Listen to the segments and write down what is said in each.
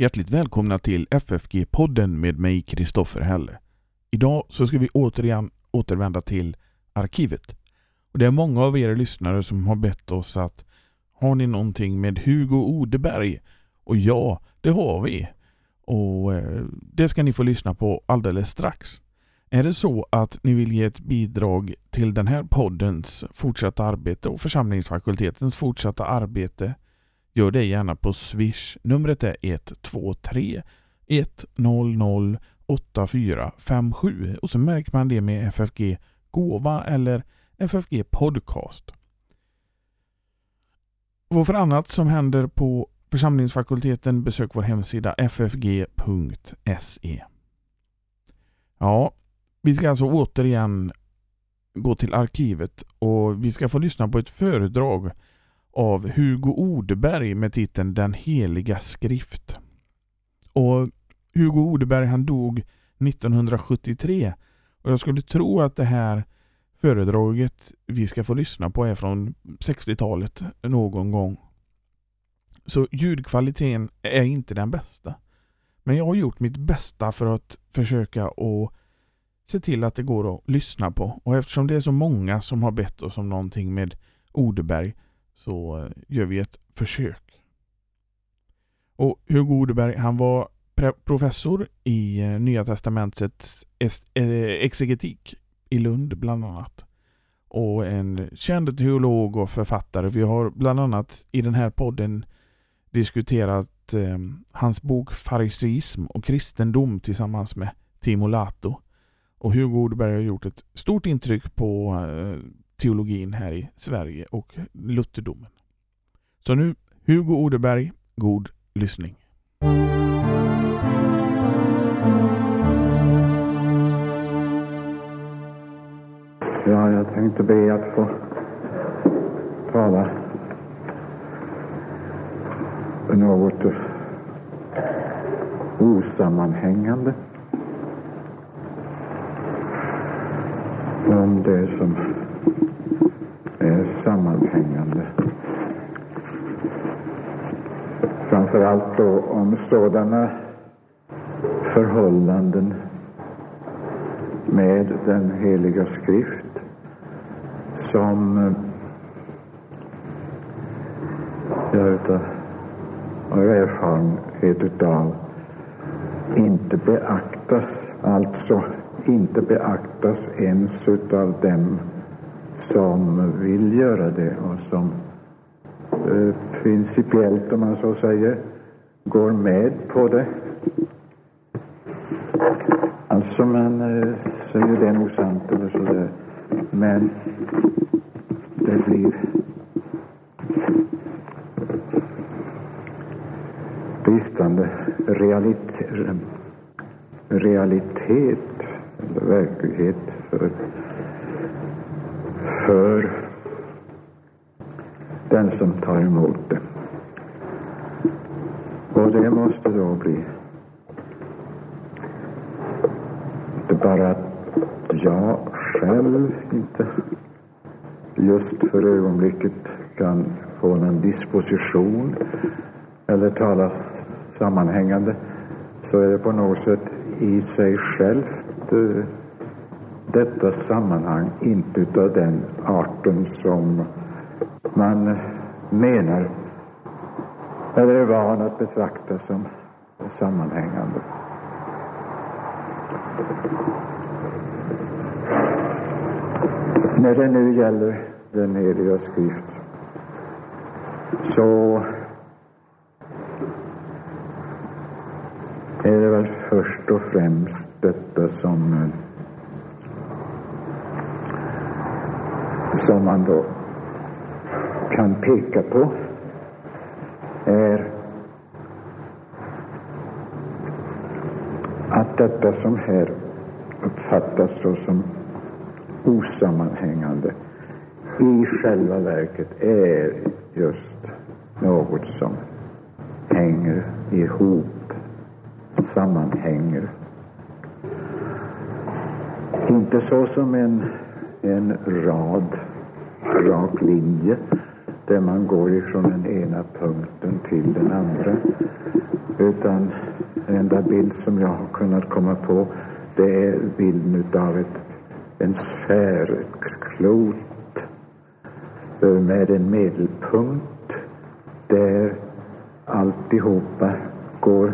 Hjärtligt välkomna till FFG-podden med mig Kristoffer Helle. Idag så ska vi återigen återvända till arkivet. Och Det är många av er lyssnare som har bett oss att har ni någonting med Hugo Odeberg? Och ja, det har vi. Och eh, Det ska ni få lyssna på alldeles strax. Är det så att ni vill ge ett bidrag till den här poddens fortsatta arbete och församlingsfakultetens fortsatta arbete Gör det gärna på Swish. Numret är 123 100 8457 och så märker man det med FFG Gåva eller FFG Podcast. Vad för annat som händer på församlingsfakulteten besök vår hemsida ffg.se. Ja, vi ska alltså återigen gå till arkivet och vi ska få lyssna på ett föredrag av Hugo Odeberg med titeln Den heliga skrift. Och Hugo Odeberg han dog 1973 och jag skulle tro att det här föredraget vi ska få lyssna på är från 60-talet någon gång. Så ljudkvaliteten är inte den bästa. Men jag har gjort mitt bästa för att försöka att se till att det går att lyssna på. Och eftersom det är så många som har bett oss om någonting med Odeberg så gör vi ett försök. Och Hugo Odeberg han var professor i eh, Nya Testamentets eh, exegetik i Lund bland annat. Och en känd teolog och författare. Vi har bland annat i den här podden diskuterat eh, hans bok Fariseism och kristendom tillsammans med Timo Lato. Och Hugo Odeberg har gjort ett stort intryck på eh, teologin här i Sverige och lutherdomen. Så nu Hugo Odeberg, god lyssning. Ja, jag tänkte be att få tala något osammanhängande om det som sammanhängande. Framförallt då om sådana förhållanden med den heliga skrift som eh, jag utav, av erfarenhet utav inte beaktas, alltså inte beaktas ens utav dem som vill göra det och som eh, principiellt, om man så säger, går med på det. Alltså man eh, säger det är nog sant eller sådär, men det blir bristande realitet, realitet eller verklighet för den som tar emot det. Och det måste då bli inte bara att jag själv inte just för ögonblicket kan få någon disposition eller tala sammanhängande så är det på något sätt i sig självt eh, detta sammanhang inte utav den arten som man menar eller är van att betrakta som sammanhängande. När det nu gäller den heliga skrift så är det väl först och främst detta som som man då kan peka på är att detta som här uppfattas såsom osammanhängande i själva verket är just något som hänger ihop, sammanhänger. Inte så som en, en rad rak linje där man går ifrån den ena punkten till den andra. Utan den enda bild som jag har kunnat komma på det är bilden av ett, en sfär, ett klot eh, med en medelpunkt där alltihopa går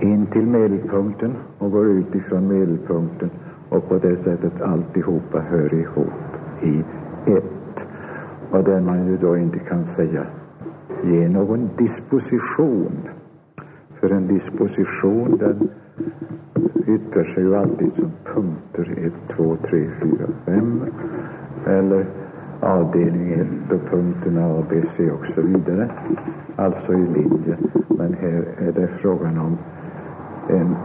in till medelpunkten och går ut ifrån medelpunkten och på det sättet alltihopa hör ihop i ett. Och där man ju då inte kan säga ge någon disposition. För en disposition den yttrar sig ju alltid som punkter 1, 2, 3, 4, 5 eller avdelning 1 och punkterna A, B, C och så vidare. Alltså i linje. Men här är det frågan om en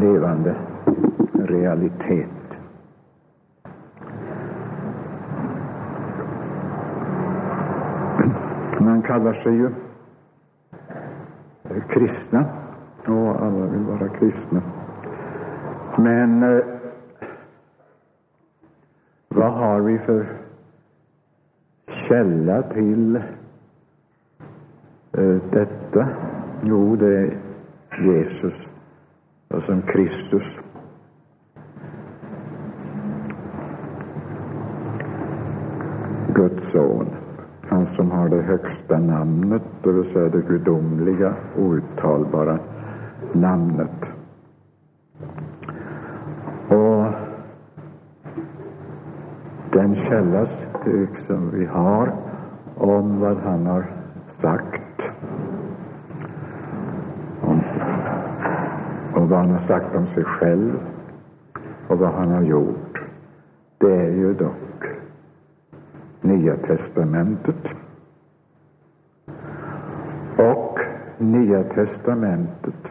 levande realitet. Man kallar sig ju kristna och alla vill vara kristna. Men eh, vad har vi för källa till eh, detta? Jo, det är Jesus och som Kristus. Son, han som har det högsta namnet, det vill säga det gudomliga, outtalbara namnet. Och den källa som vi har om vad han har sagt och vad han har sagt om sig själv och vad han har gjort, det är ju dock Nya testamentet. Och Nya testamentet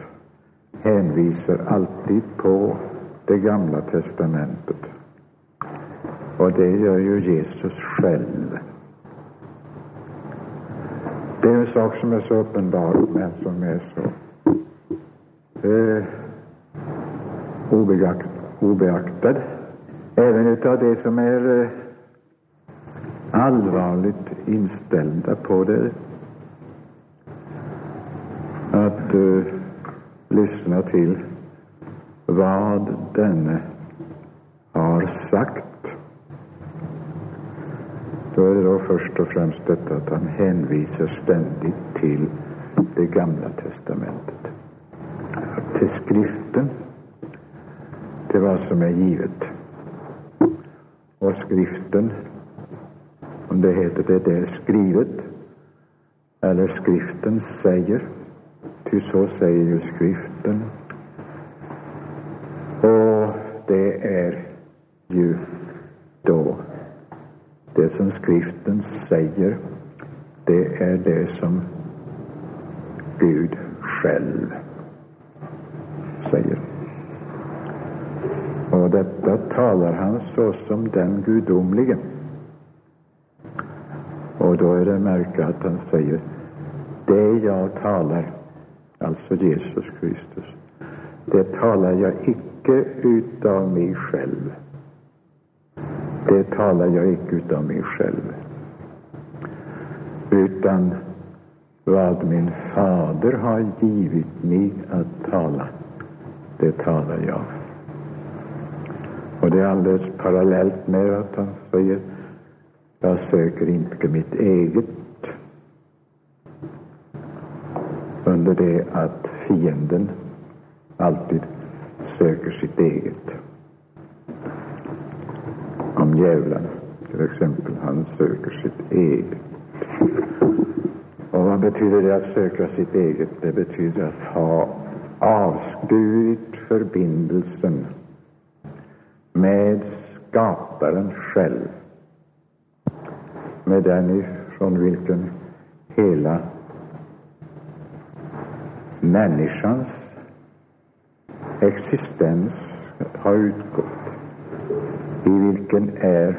hänvisar alltid på det gamla testamentet. Och det gör ju Jesus själv. Det är en sak som är så uppenbar, men som är så eh, obeaktad. Även utav det som är eh, allvarligt inställda på det. Att uh, lyssna till vad denne har sagt. Då är det då först och främst detta att han hänvisar ständigt till det gamla testamentet. Till skriften, till vad som är givet. Och skriften, om det heter det, det är skrivet, eller skriften säger, ty så säger ju skriften. Och det är ju då det som skriften säger, det är det som Gud själv säger. Och detta talar han såsom den gudomlige. Och då är det märka att han säger, det jag talar, alltså Jesus Kristus, det talar jag icke utav mig själv. Det talar jag icke utav mig själv. Utan vad min fader har givit mig att tala, det talar jag. Och det är alldeles parallellt med att han säger, jag söker inte mitt eget, under det att fienden alltid söker sitt eget. Om djävulen, till exempel, han söker sitt eget. Och vad betyder det att söka sitt eget? Det betyder att ha avskurit förbindelsen med skaparen själv, med den ifrån vilken hela människans existens har utgått, i vilken är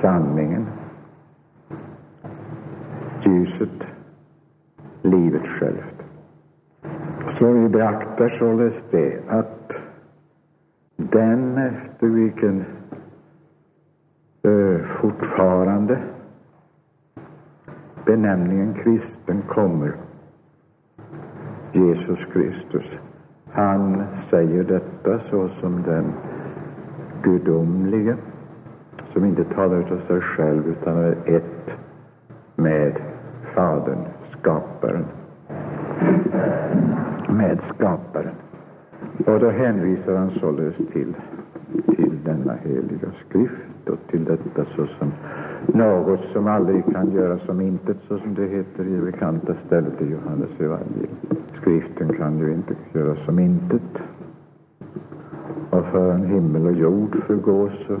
sanningen, ljuset, livet självt. Så vi beaktar således det, att den efter vilken fortfarande benämningen kristen kommer. Jesus Kristus. Han säger detta såsom den gudomlige, som inte talar av sig själv utan är ett med Fadern, skaparen. Med skaparen. Och då hänvisar han således till, till denna heliga skrift och till detta såsom något som aldrig kan göras som intet, såsom det heter i det bekanta stället i Johannes evangelium. Skriften kan ju inte göras som intet. Och förrän himmel och jord förgås så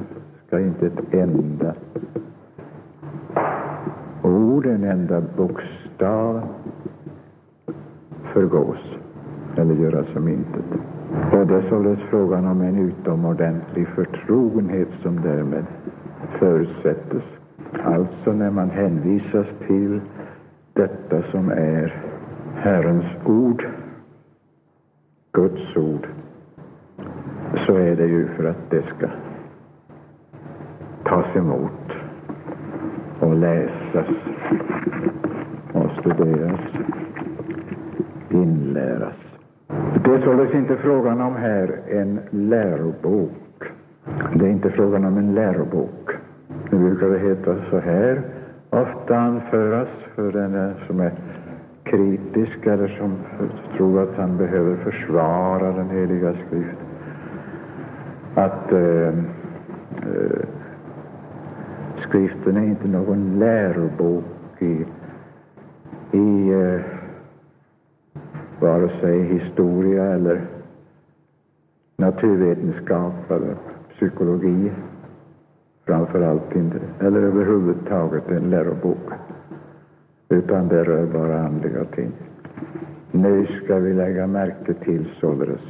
ska inte ett enda ord, en enda bokstav förgås eller göras som intet. Och det är således frågan om en utomordentlig förtrogenhet som därmed förutsättes. Alltså när man hänvisas till detta som är Herrens ord, Guds ord, så är det ju för att det ska tas emot och läsas och studeras, inläras. Det är således inte frågan om här en lärobok. Det är inte frågan om en lärobok. Nu brukar det heta så här, ofta anföras för den som är kritisk eller som tror att han behöver försvara den heliga skriften. Att eh, eh, skriften är inte någon lärobok i, i eh, vare sig historia eller naturvetenskap eller psykologi. Framför allt inte, eller överhuvudtaget en lärobok. Utan det rör bara andliga ting. Nu ska vi lägga märke till således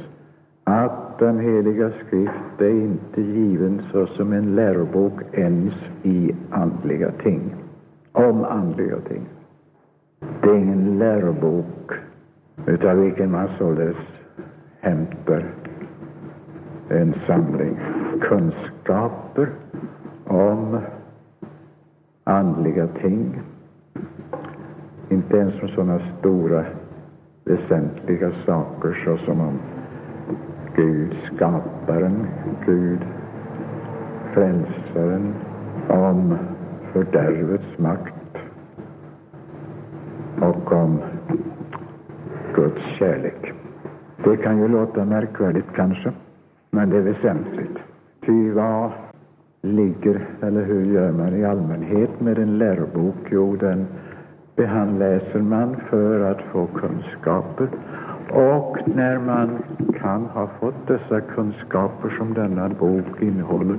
att den heliga skrift är inte given såsom en lärobok ens i andliga ting, om andliga ting. Det är ingen lärobok utav vilken man således hämtar en samling kunskaper om andliga ting. Inte ens om sådana stora väsentliga saker såsom om Gud skaparen, Gud frälsaren, om fördärvets makt och om Guds kärlek. Det kan ju låta märkvärdigt kanske, men det är väsentligt. Ty vad ligger, eller hur gör man i allmänhet med en lärobok? Jo, den behandläser man för att få kunskaper. Och när man kan ha fått dessa kunskaper som denna bok innehåller,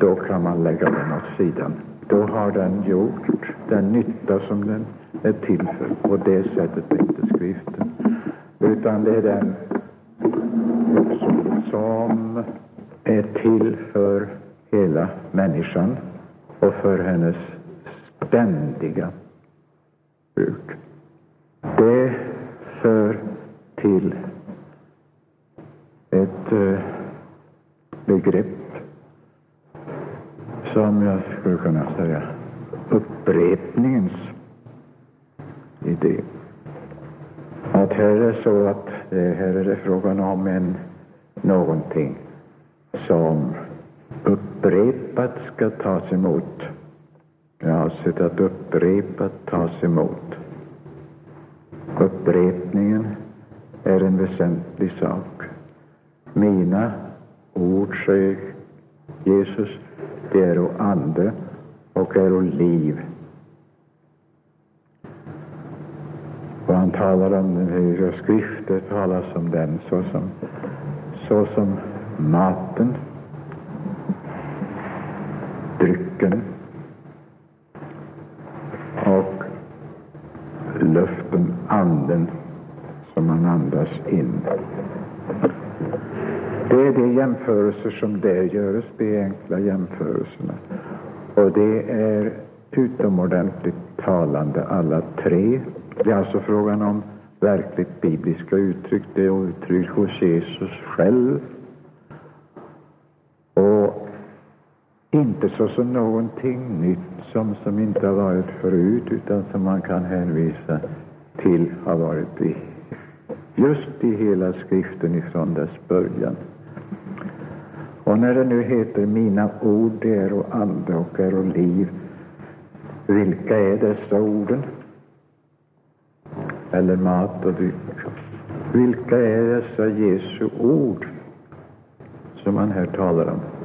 då kan man lägga den åt sidan. Då har den gjort den nytta som den är till för. På det sättet är inte skriften utan det är den som är till för hela människan och för hennes ständiga bruk. Det för till ett eh, begrepp som jag skulle kunna säga upprepningens idé att här är det så att här är det frågan om en, någonting som upprepat ska tas emot. Jag har sett att upprepat tas emot. Upprepningen är en väsentlig sak. Mina ord, säger Jesus, det är och ande och är och liv Och han talar om den heliga skrift, det talas om den såsom, såsom maten, stycken och luften, anden, som man andas in. Det är de jämförelser som där görs, de enkla jämförelserna. Och det är utomordentligt talande alla tre det är alltså frågan om verkligt bibliska uttryck. Det är uttryck hos Jesus själv. Inte såsom någonting nytt som, som inte har varit förut, utan som man kan hänvisa till har varit i, just i hela skriften ifrån dess början. Och när det nu heter mina ord, det är och ande och är och liv, vilka är dessa orden? Eller mat och dryck. Vilka är dessa Jesu ord som man här talar om?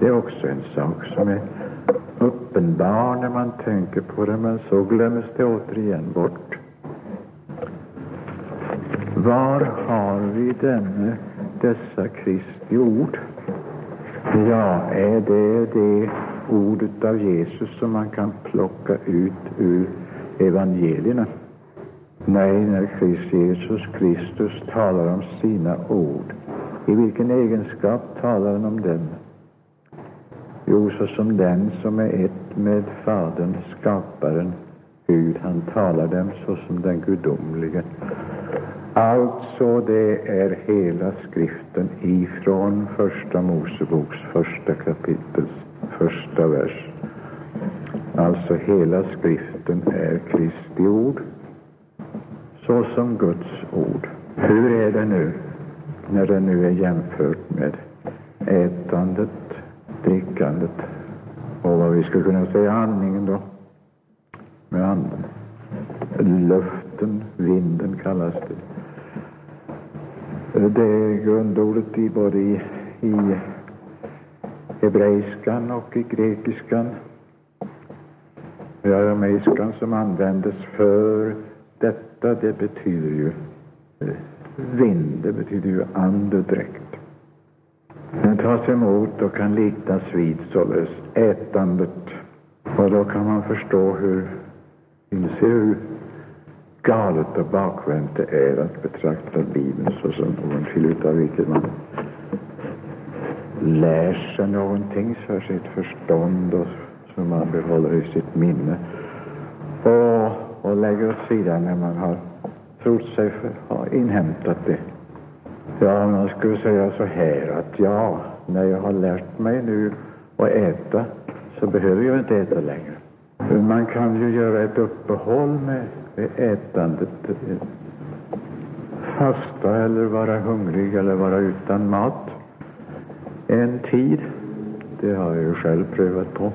Det är också en sak som är uppenbar när man tänker på det, men så glöms det återigen bort. Var har vi denne, dessa Kristi ord? Ja, är det det ordet av Jesus som man kan plocka ut ur evangelierna? Nej, när Christ Jesus Kristus talar om sina ord, i vilken egenskap talar han om dem? Jo, såsom den som är ett med Fadern, skaparen, Gud. Han talar dem såsom den gudomlige. Alltså, det är hela skriften ifrån Första Moseboks första kapitels första vers. Alltså, hela skriften är Kristi ord, såsom Guds ord. Hur är det nu, när det nu är jämfört med ätandet, drickandet och vad vi skulle kunna säga andningen då, med anden. Luften, vinden kallas det. Det är grundordet i både i, i hebreiskan och i grekiskan. I arameiskan som användes för detta, det betyder ju eh, vind, det betyder ju andedräkt. Den tas emot och kan liknas vid således ätandet. Och då kan man förstå hur, inse hur galet och bakvänt det är att betrakta Bibeln såsom någonting utav vilket man lär sig någonting för sitt förstånd och som man behåller i sitt minne och, och lägger åt sidan när man har trott sig för, ha inhämtat det. Ja, man skulle säga så här att ja, när jag har lärt mig nu att äta så behöver jag inte äta längre. Man kan ju göra ett uppehåll med ätandet. Eh, fasta eller vara hungrig eller vara utan mat en tid. Det har jag ju själv prövat på.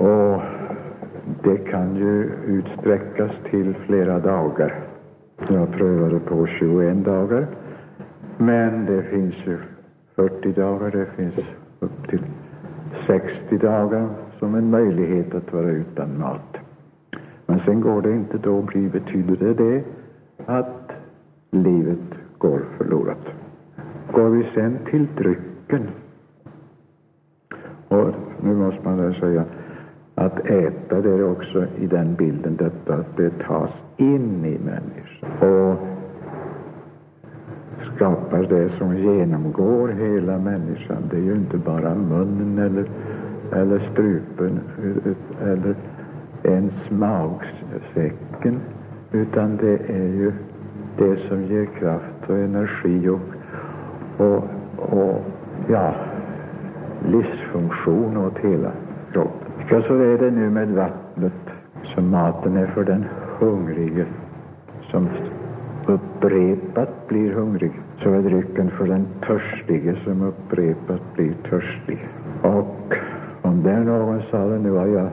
Och det kan ju utsträckas till flera dagar. Jag prövade på 21 dagar. Men det finns ju 40 dagar, det finns upp till 60 dagar som en möjlighet att vara utan mat. Men sen går det inte, då blir, betyder det det att livet går förlorat. Går vi sen till drycken, och nu måste man väl säga att äta, det är också i den bilden detta att det tas in i människan och skapar det som genomgår hela människan. Det är ju inte bara munnen eller, eller strupen eller ens magsäcken, utan det är ju det som ger kraft och energi och, och, och ja, livsfunktion åt hela kroppen. Ja, så är det nu med vattnet, som maten är för den hungrige, som upprepat blir hungrig, så är drycken för den törstige som upprepat blir törstig. Och om det är någon sa det, nu har jag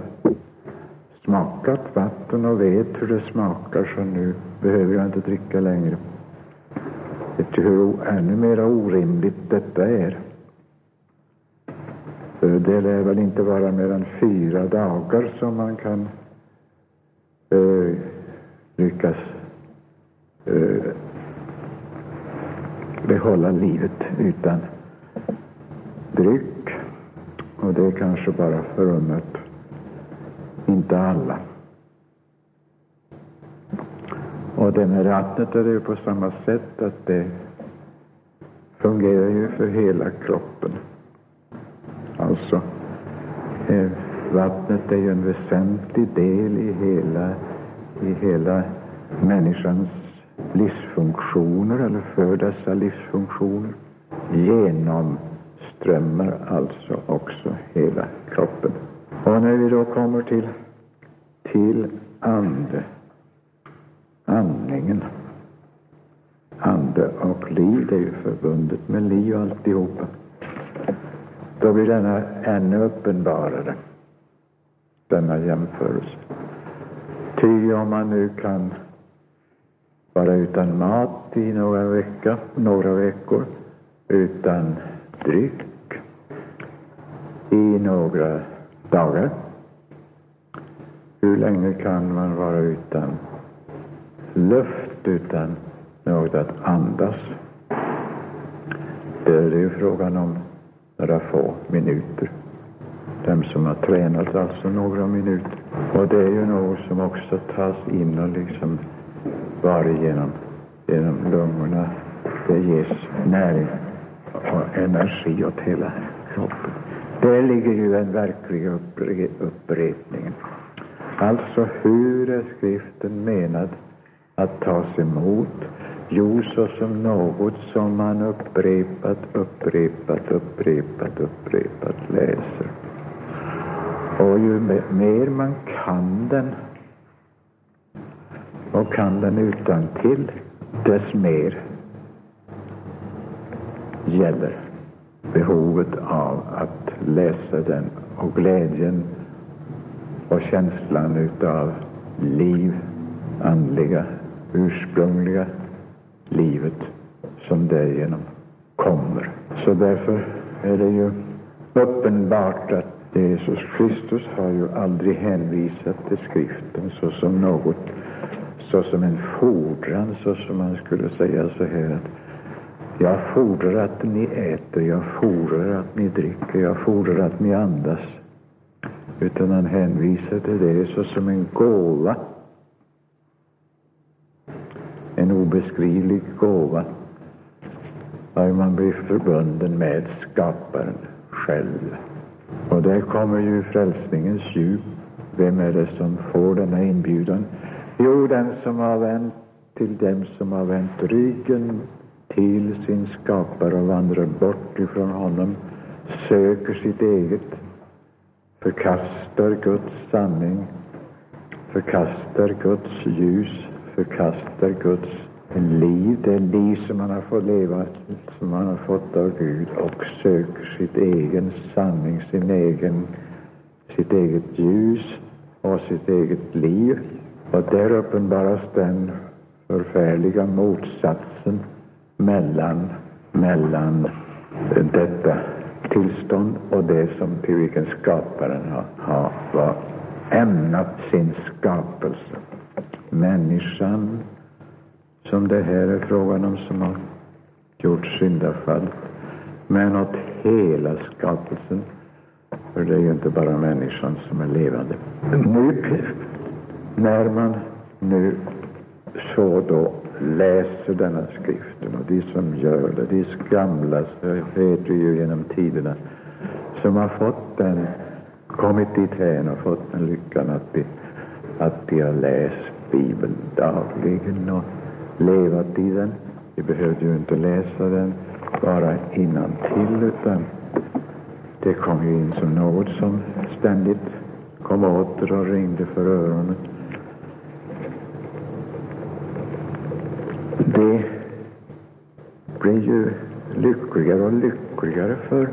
smakat vatten och vet hur det smakar, så nu behöver jag inte dricka längre. Vet du hur ännu mer orimligt detta är? Det lär väl inte vara mer än fyra dagar som man kan eh, lyckas eh, behålla livet utan dryck. Och det är kanske bara förunnat inte alla. Och det med vattnet är det ju på samma sätt att det fungerar ju för hela kroppen. Alltså, eh, vattnet är ju en väsentlig del i hela, i hela människans livsfunktioner, eller för dessa livsfunktioner. genomströmmar alltså också hela kroppen. Och när vi då kommer till, till ande, andningen, ande och liv, det är ju förbundet med liv alltihopa, då blir denna ännu uppenbarare, denna jämförelse. Ty om man nu kan vara utan mat i några, vecka, några veckor, utan dryck i några dagar. Hur länge kan man vara utan luft, utan något att andas? Det är ju frågan om några få minuter. Dem som har tränat alltså några minuter. Och det är ju något som också tas in och liksom bara genom, genom lungorna. Det ges näring och energi åt hela kroppen. Där ligger ju den verkliga uppre upprepningen. Alltså, hur är skriften menad att tas emot? Jo, såsom något som man upprepat, upprepat, upprepat, upprepat läser. Och ju mer man kan den och kan den utan till, dess mer gäller behovet av att läsa den och glädjen och känslan utav liv, andliga, ursprungliga livet som därigenom kommer. Så därför är det ju uppenbart att Jesus Kristus har ju aldrig hänvisat till skriften såsom något, såsom en fordran, såsom man skulle säga så här att jag fordrar att ni äter, jag fordrar att ni dricker, jag fordrar att ni andas. Utan han hänvisar till det såsom en gåva. En obeskrivlig gåva. Där man blir förbunden med skaparen själv. Och där kommer ju frälsningens djup. Vem är det som får denna inbjudan? Jo, den som har vänt till dem som har vänt ryggen till sin skapare och vandrar bort ifrån honom, söker sitt eget, förkastar Guds sanning, förkastar Guds ljus, förkastar Guds liv, det liv som man har fått leva, som man har fått av Gud och söker sitt egen sanning, sin egen, sitt eget ljus och sitt eget liv. Och där uppenbaras den förfärliga motsatsen mellan, mellan detta tillstånd och det som till vilken skaparen har, har var ämnat sin skapelse. Människan, som det här är frågan om, som har gjort syndafall, men åt hela skapelsen. För det är ju inte bara människan som är levande. Nu, när man nu så då läser denna skriften och de som gör det, de gamla, så vet vi ju genom tiderna, som har fått den, kommit dithän och fått den lyckan att de, att de har läst Bibeln dagligen och levat i den. De behövde ju inte läsa den bara till utan det kom ju in som något som ständigt kom åter och ringde för öronen. Det blir ju lyckligare och lyckligare för,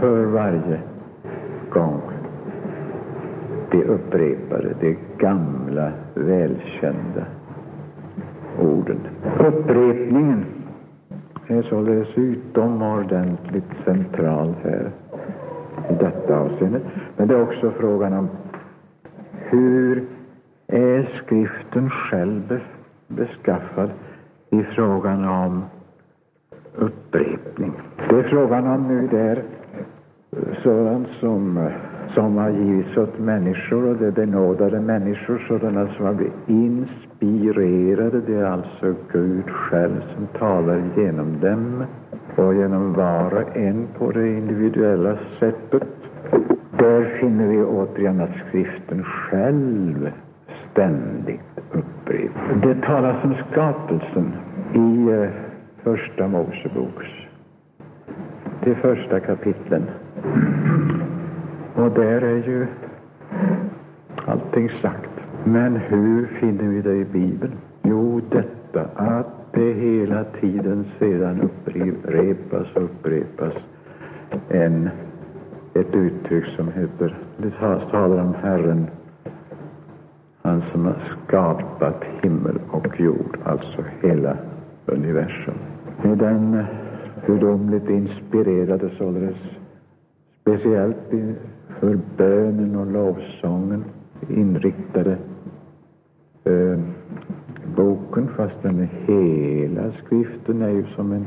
för varje gång de upprepade, de gamla välkända orden. Upprepningen är således utomordentligt central här i detta avseende. Men det är också frågan om hur är skriften själv beskaffad i frågan om upprepning. Det är frågan om nu det är sådant som, som har givits åt människor och det är benådade människor, sådana som har blivit inspirerade. Det är alltså Gud själv som talar genom dem och genom var och en på det individuella sättet. Där finner vi återigen att skriften själv ständigt upprepar. Det talas om skapelsen i eh, Första Moseboks de första kapitlen. Och där är ju allting sagt. Men hur finner vi det i Bibeln? Jo, detta att det hela tiden sedan upprepas och upprepas en, ett uttryck som heter, det talar om Herren, han som har skapat himmel och jord, alltså hela universum. Med den gudomligt inspirerade således, speciellt för bönen och lovsången inriktade eh, boken, fast den hela skriften är ju som en,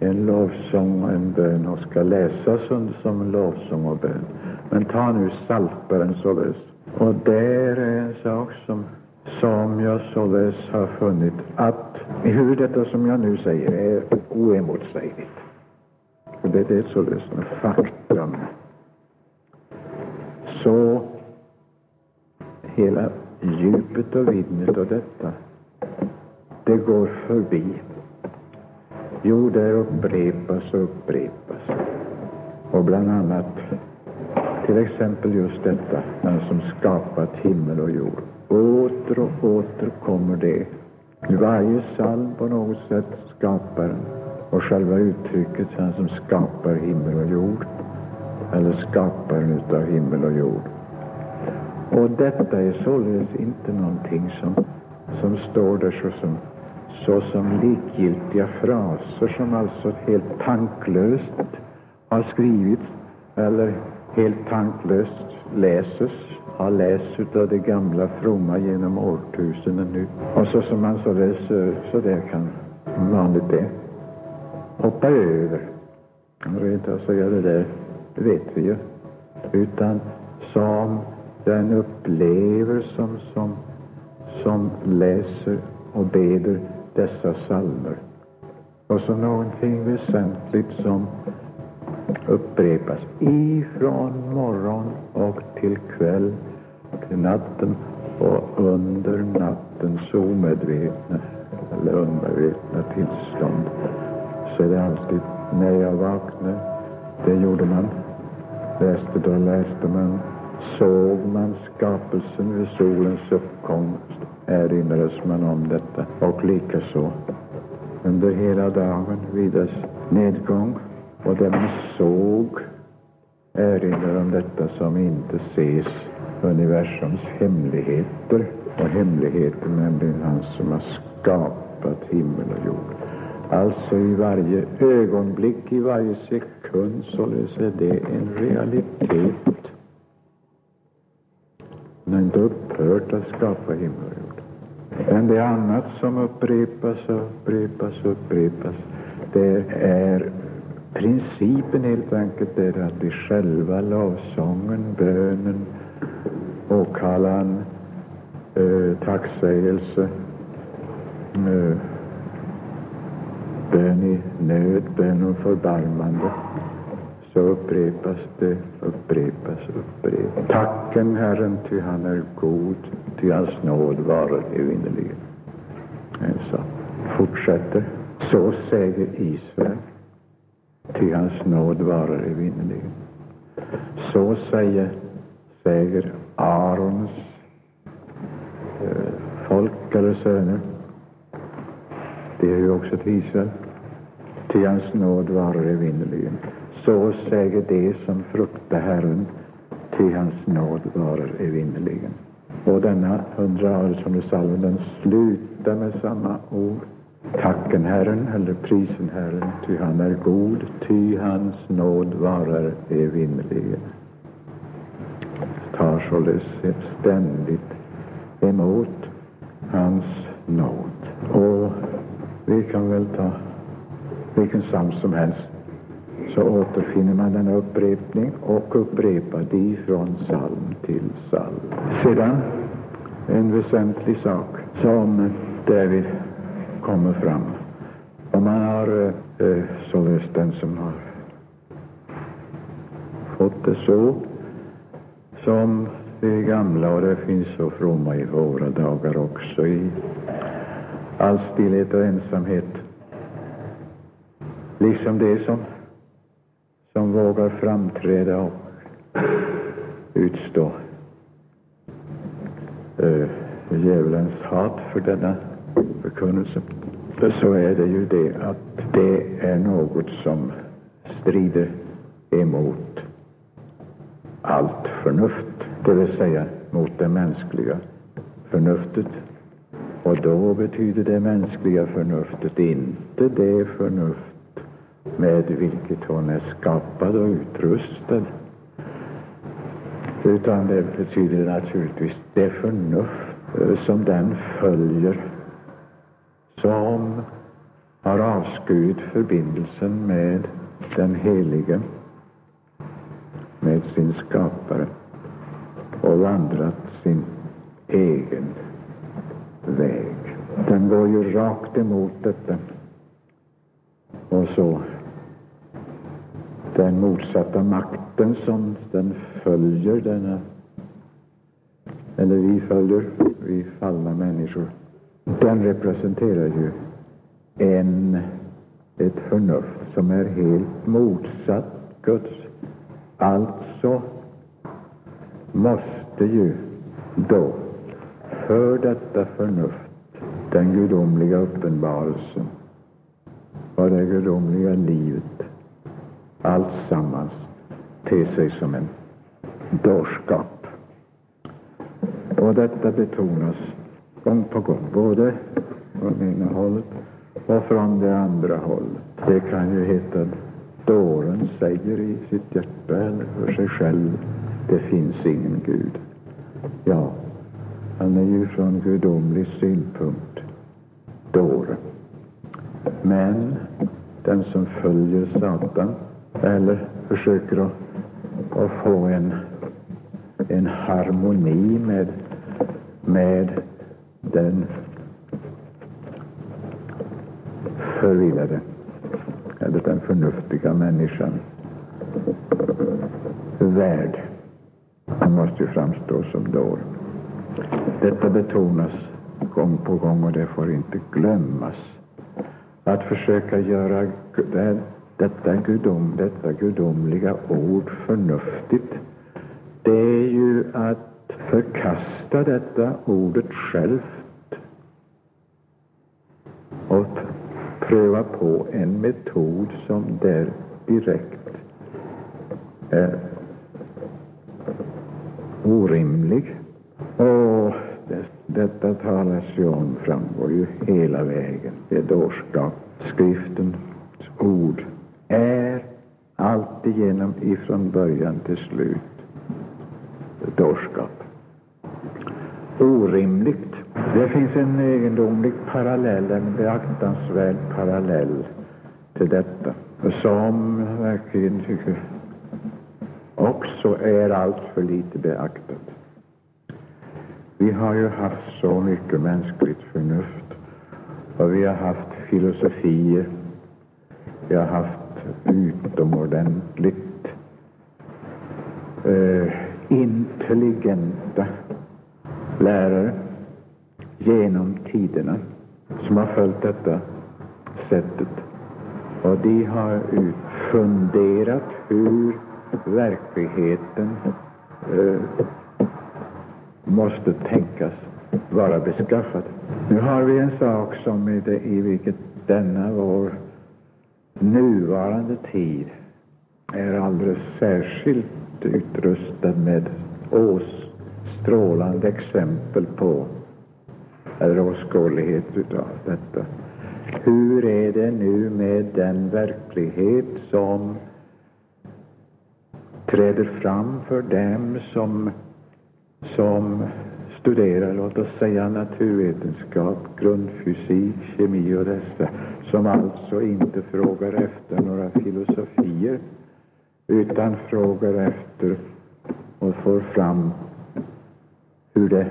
en lovsång och en bön och ska läsas som en lovsång och bön. Men ta nu Psaltaren således. Och där är en sak som, som jag således har funnit att hur detta som jag nu säger är oemotsägligt. Det är således en faktum. Så hela djupet och vidden av detta, det går förbi. Jo, det upprepas och upprepas. Och bland annat till exempel just detta, den som skapat himmel och jord. Åter och åter kommer det. I varje psalm på något sätt skapar och själva uttrycket sen som skapar himmel och jord eller skaparen utav himmel och jord. Och detta är således inte någonting som, som står där såsom, såsom likgiltiga fraser som alltså helt tanklöst har skrivits eller helt tanklöst läses, har lästs av de gamla fromma genom årtusenden nu. Och så som man således, så där kan vanligt det, hoppa över. Rent av säga det där, det vet vi ju. Utan som den upplever som, som, som läser och beder dessa psalmer. Och så någonting väsentligt som upprepas ifrån morgon och till kväll, till natten och under nattens omedvetna eller undervetna tillstånd. Så är det alltid när jag vaknar, det gjorde man, läste då läste man, såg man skapelsen vid solens uppkomst, erinrades man om detta. Och likaså under hela dagen vid dess nedgång och det man såg erinrar om detta som inte ses, universums hemligheter och hemligheten nämligen han som har skapat himmel och jord. Alltså i varje ögonblick, i varje sekund, således är det en realitet. Han har inte upphört att skapa himmel och jord. Men det är annat som upprepas och upprepas och upprepas. Det är principen helt enkelt är att i själva lovsången, bönen, åkallan, eh, tacksägelse, eh, bön i nöd, bön om förbarmande, så upprepas det, upprepas, upprepas. Tacken Herren, ty han är god, ty hans nåd varar evinnerligen. Eh, så fortsätter. Så säger Israel, ty hans nåd varar evinnerligen. Så säger, säger Arons eh, folk eller söner. Det är ju också till Israel. Ty hans nåd varar evinnerligen. Så säger de som fruktar Herren, ty hans nåd varar evinnerligen. Och denna hundraartonde psalm, den slutar med samma ord. Tacken Herren, eller prisen Herren, ty han är god, ty hans nåd varar evinnerligen. Tar således ständigt emot hans nåd. Och vi kan väl ta vilken psalm som helst så återfinner man denna upprepning och upprepad ifrån psalm till psalm. Sedan en väsentlig sak som därvid kommer fram. Om man har eh, eh, således den som har fått det så som det gamla och det finns så fromma i våra dagar också i all stillhet och ensamhet. Liksom det som vågar framträda och utstå eh, djävulens hat för denna förkunnelse, så är det ju det att det är något som strider emot allt förnuft, det vill säga mot det mänskliga förnuftet. Och då betyder det mänskliga förnuftet inte det förnuft med vilket hon är skapad och utrustad, utan det betyder naturligtvis det förnuft eh, som den följer som har avskurit förbindelsen med den Helige, med sin skapare och vandrat sin egen väg. Den går ju rakt emot detta. Och så den motsatta makten som den följer, denna, eller vi följer, vi fallna människor, den representerar ju en, ett förnuft som är helt motsatt Guds. Alltså måste ju då för detta förnuft den gudomliga uppenbarelsen och det gudomliga livet alltsammans te sig som en dårskap. Och detta betonas gång på gång, både från ena hållet och från det andra hållet. Det kan ju heta dåren säger i sitt hjärta eller för sig själv, det finns ingen Gud. Ja, han är ju från gudomlig synpunkt dåre. Men den som följer Satan eller försöker att, att få en, en harmoni med, med den förvillade eller den förnuftiga människan värd. Han måste ju framstå som dåre. Detta betonas gång på gång och det får inte glömmas. Att försöka göra det, detta, gudom, detta gudomliga ord förnuftigt, det är ju att förkasta detta ordet själv och pröva på en metod som där direkt är orimlig. Och det, detta talas ju om, framgår ju hela vägen. Det är dårskap. Skriftens ord är alltigenom ifrån början till slut dårskap. Orimligt. Det finns en egendomlig parallell, en beaktansvärd parallell till detta, som verkligen tycker också är alltför lite beaktat. Vi har ju haft så mycket mänskligt förnuft och vi har haft filosofier. Vi har haft utomordentligt eh, intelligenta lärare genom tiderna som har följt detta sättet. Och de har funderat hur verkligheten eh, måste tänkas vara beskaffad. Nu har vi en sak som i, det, i vilket denna vår nuvarande tid är alldeles särskilt utrustad med ås, strålande exempel på eller åskådlighet utav detta. Hur är det nu med den verklighet som träder fram för dem som som studerar, låt oss säga naturvetenskap, grundfysik, kemi och dessa, som alltså inte frågar efter några filosofier, utan frågar efter och får fram hur det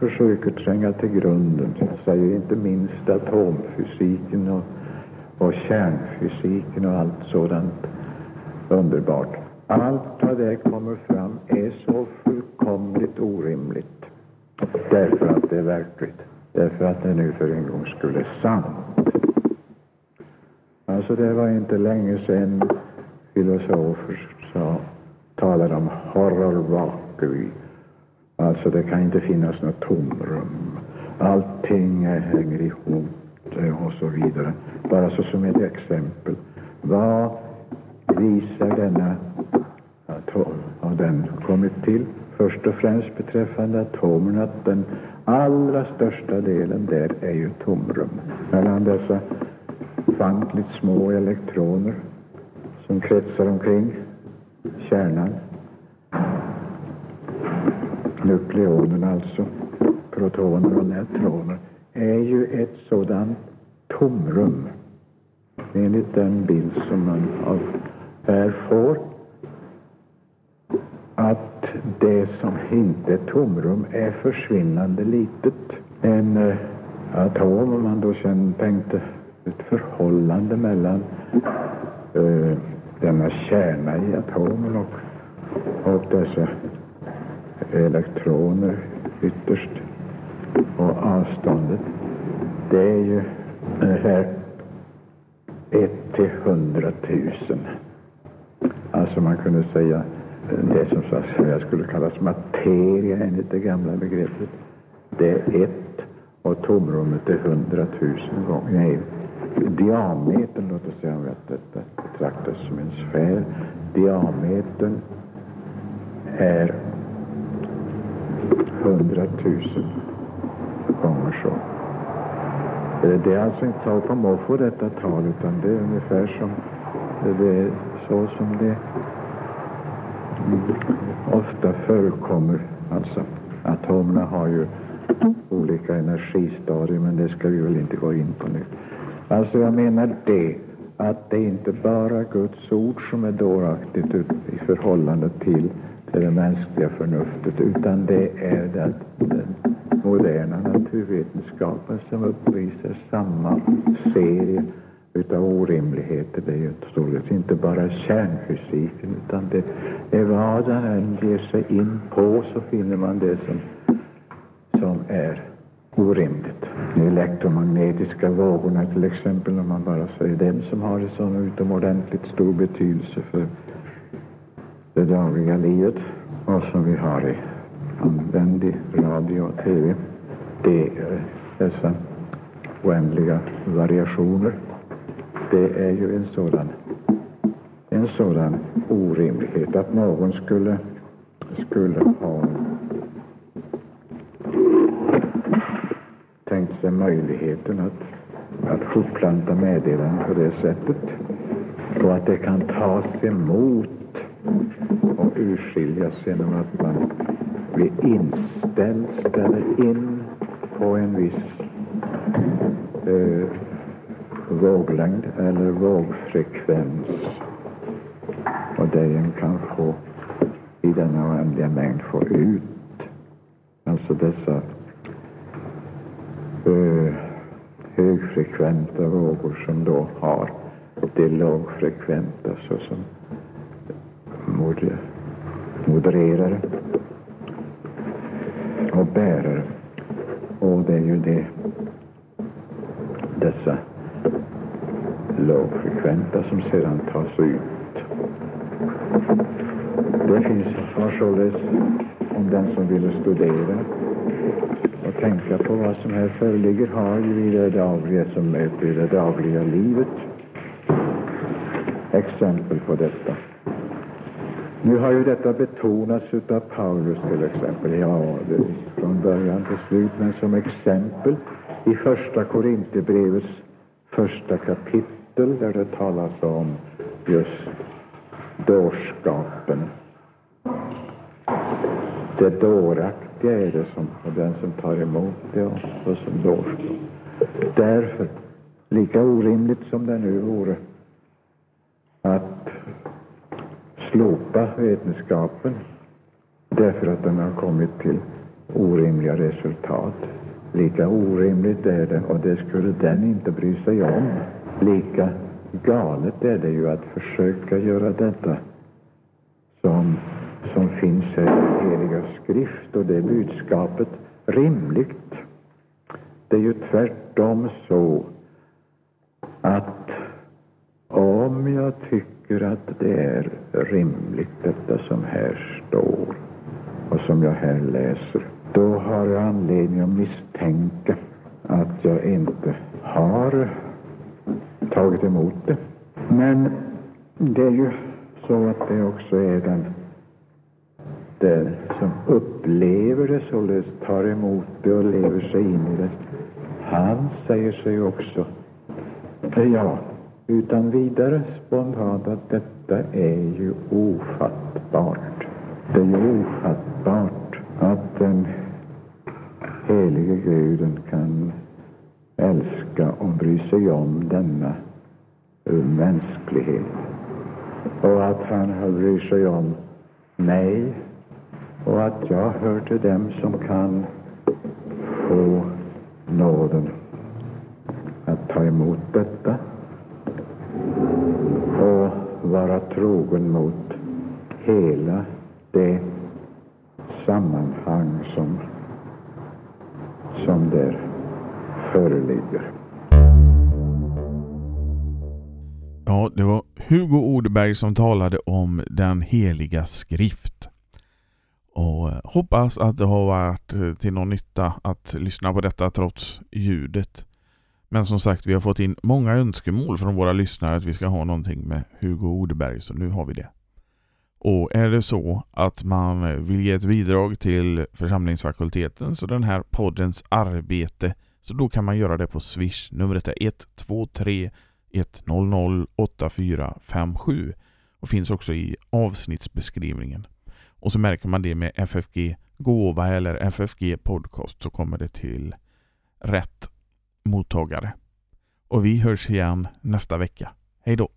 försöker tränga till grunden. Säger inte minst atomfysiken och, och kärnfysiken och allt sådant underbart. Allt vad det kommer fram är så fullkomligt orimligt. Därför att det är verkligt. Därför att det nu för en gång skulle sant. Alltså det var inte länge sedan filosofer sa, talade om horror vacui. Alltså det kan inte finnas något tomrum. Allting hänger ihop eh, och så vidare. Bara så som ett exempel. Vad visar denna atom? Har den kommit till? Först och främst beträffande atomen att den allra största delen där är ju tomrum. Mellan dessa ofantligt små elektroner som kretsar omkring kärnan. Nukleonerna alltså, protoner och neutroner, är ju ett sådant tomrum enligt den bild som man av här får att det som inte är tomrum är försvinnande litet. En eh, atom, om man då sen tänkte ett förhållande mellan eh, denna kärna i atomen och, och dessa elektroner ytterst och avståndet. Det är ju ungefär ett till hundratusen. Alltså man kunde säga det som jag skulle kallas materia enligt det gamla begreppet. Det är ett och tomrummet är hundratusen gånger. Nej, diametern, låt oss säga att detta betraktas som en sfär. Diametern är hundratusen gånger så. Eh, det är alltså inte tal på måfå detta tal, utan det är ungefär som eh, det är så som det ofta förekommer. Alltså, atomerna har ju olika energistadier, men det ska vi väl inte gå in på nu. Alltså, jag menar det, att det är inte bara Guds ord som är dåraktigt i förhållande till, till det mänskliga förnuftet, utan det är den, den moderna naturvetenskapen som uppvisar samma serie utav orimligheter. Det är ju således inte bara kärnfysiken, utan det är vad den än ger sig in på så finner man det som, som är orimligt. De elektromagnetiska vågorna till exempel, om man bara säger den som har en sån utomordentligt stor betydelse för det dagliga livet och som vi har i använd radio och TV. Det är dessa oändliga variationer det är ju en sådan, en sådan orimlighet att någon skulle, skulle ha tänkt sig möjligheten att, att fortplanta meddelanden på det sättet och att det kan tas emot och urskiljas genom att man blir inställd, ställer in på en viss eh, våglängd eller vågfrekvens och därigenom kan få i denna oändliga mängd få ut. Alltså dessa eh, högfrekventa vågor som då har det lågfrekventa såsom modererare och bärare. Och det är ju det dessa lågfrekventa som sedan tas ut. Det finns har således, om den som vill studera och tänka på vad som här föreligger, har ju i det dagliga som möter i det dagliga livet exempel på detta. Nu har ju detta betonats av Paulus till exempel, ja, det, från början till slut, men som exempel i första Korinthierbrevets första kapitel där det talas om just dårskapen. Det dåraktiga är det som, och den som tar emot det och, och som dårskap. Därför, lika orimligt som det nu vore att slopa vetenskapen därför att den har kommit till orimliga resultat. Lika orimligt är det, och det skulle den inte bry sig om. Lika galet är det ju att försöka göra detta som, som finns här i heliga skrift och det budskapet rimligt. Det är ju tvärtom så att om jag tycker tycker att det är rimligt detta som här står och som jag här läser, då har jag anledning att misstänka att jag inte har tagit emot det. Men det är ju så att det också är den, den som upplever det, således tar emot det och lever sig in i det. Han säger sig också, ja, utan vidare spontant att detta är ju ofattbart. Det är ju ofattbart att den helige Guden kan älska och bry sig om denna mänsklighet. Och att han har bryr sig om mig och att jag hör till dem som kan få nåden att ta emot detta vara trogen mot hela det sammanhang som, som där föreligger. Ja, det var Hugo Odeberg som talade om den heliga skrift. Och eh, hoppas att det har varit eh, till någon nytta att lyssna på detta trots ljudet. Men som sagt, vi har fått in många önskemål från våra lyssnare att vi ska ha någonting med Hugo Odeberg, så nu har vi det. Och är det så att man vill ge ett bidrag till församlingsfakulteten så den här poddens arbete så då kan man göra det på Swish. Numret är 123 100 8457 och finns också i avsnittsbeskrivningen. Och så märker man det med FFG Gåva eller FFG Podcast så kommer det till rätt mottagare. Och vi hörs igen nästa vecka. Hej då!